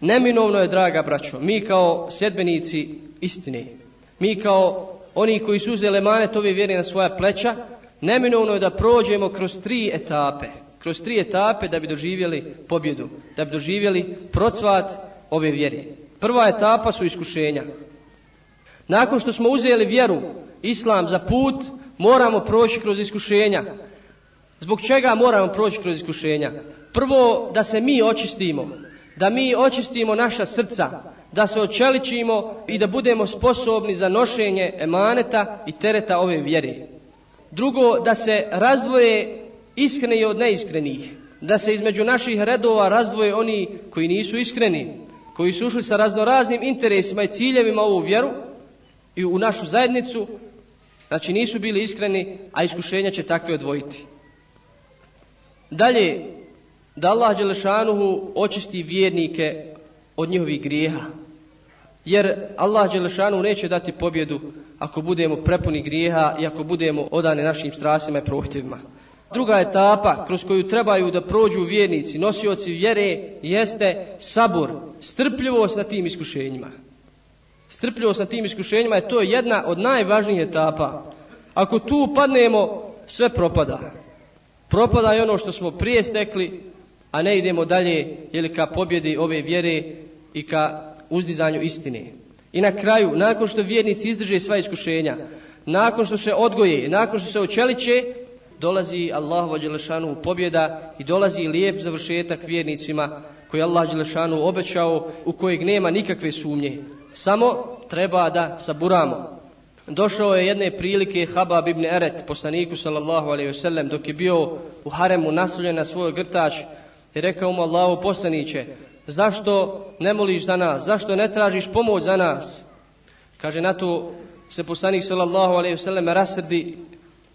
Neminovno je, draga braćo, mi kao sljedbenici istine, mi kao oni koji su uzeli manet ove vjere na svoja pleća, neminovno je da prođemo kroz tri etape, kroz tri etape da bi doživjeli pobjedu, da bi doživjeli procvat ove vjere. Prva etapa su iskušenja. Nakon što smo uzeli vjeru, islam za put, moramo proći kroz iskušenja. Zbog čega moramo proći kroz iskušenja? Prvo, da se mi očistimo, da mi očistimo naša srca, da se očeličimo i da budemo sposobni za nošenje emaneta i tereta ove vjere. Drugo, da se razdvoje iskreni od neiskrenih, da se između naših redova razdvoje oni koji nisu iskreni, koji su ušli sa raznoraznim interesima i ciljevima ovu vjeru i u našu zajednicu, znači nisu bili iskreni, a iskušenja će takve odvojiti. Dalje, da Allah Đelešanuhu očisti vjernike od njihovih grijeha. Jer Allah Đelešanuhu neće dati pobjedu ako budemo prepuni grijeha i ako budemo odane našim strasima i prohtjevima. Druga etapa kroz koju trebaju da prođu vjernici, nosioci vjere, jeste sabor, strpljivost na tim iskušenjima. Strpljivost na tim iskušenjima je to jedna od najvažnijih etapa. Ako tu padnemo, sve propada. Propada je ono što smo prije stekli, a ne idemo dalje ili ka pobjedi ove vjere i ka uzdizanju istine. I na kraju, nakon što vjernici izdrže sva iskušenja, nakon što se odgoje, nakon što se očeliće, dolazi Allahu Đelešanu pobjeda i dolazi lijep završetak vjernicima koji Allah Đelešanu obećao u kojeg nema nikakve sumnje. Samo treba da saburamo. Došao je jedne prilike Habab ibn Eret, poslaniku sallallahu alaihi wasallam, dok je bio u haremu nasljen na svoj grtač i rekao mu Allahu poslaniće, zašto ne moliš za nas, zašto ne tražiš pomoć za nas? Kaže, na to se poslanik sallallahu alaihi wasallam rasrdi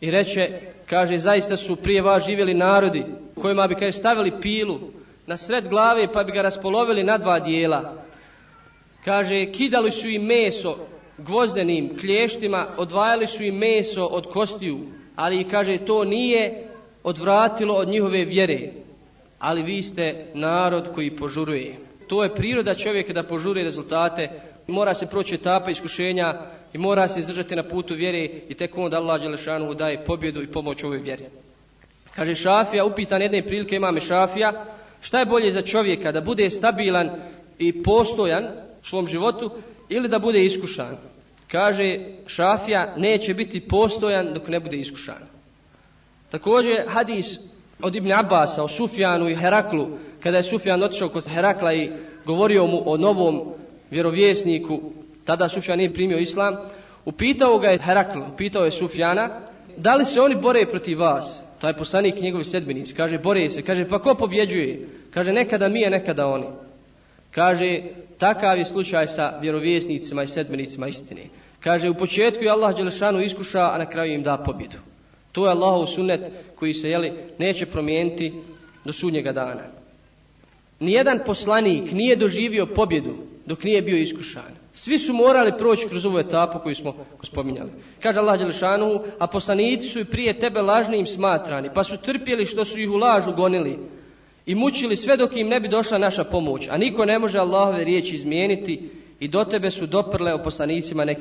i reče, kaže, zaista su prije vas živjeli narodi kojima bi, kaže, stavili pilu na sred glave pa bi ga raspolovili na dva dijela. Kaže, kidali su im meso gvozdenim klještima, odvajali su im meso od kostiju, ali kaže, to nije odvratilo od njihove vjere. Ali vi ste narod koji požuruje. To je priroda čovjeka da požuruje rezultate. Mora se proći etapa iskušenja i mora se izdržati na putu vjere i tek onda Allah Đelešanu daje pobjedu i pomoć ovoj vjeri. Kaže Šafija, upitan jedne prilike imame Šafija, šta je bolje za čovjeka da bude stabilan i postojan u svom životu ili da bude iskušan. Kaže Šafija, neće biti postojan dok ne bude iskušan. Također hadis od Ibn Abasa o Sufjanu i Heraklu, kada je Sufjan otišao kod Herakla i govorio mu o novom vjerovjesniku, tada Sufjan nije primio islam, upitao ga je Herakl, upitao je Sufjana, da li se oni bore protiv vas? To je poslanik njegovi sedbenici. Kaže, bore se. Kaže, pa ko pobjeđuje? Kaže, nekada mi je, nekada oni. Kaže, takav je slučaj sa vjerovjesnicima i sedbenicima istine. Kaže, u početku je Allah Đelešanu iskuša, a na kraju im da pobjedu. To je Allahov sunnet koji se jeli, neće promijeniti do sudnjega dana. Nijedan poslanik nije doživio pobjedu dok nije bio iskušan. Svi su morali proći kroz ovu etapu koju smo spominjali. Kaže Allah Đelešanu, a poslanici su i prije tebe lažnim smatrani, pa su trpjeli što su ih u lažu gonili i mučili sve dok im ne bi došla naša pomoć. A niko ne može Allahove riječi izmijeniti i do tebe su doprle o poslanicima neki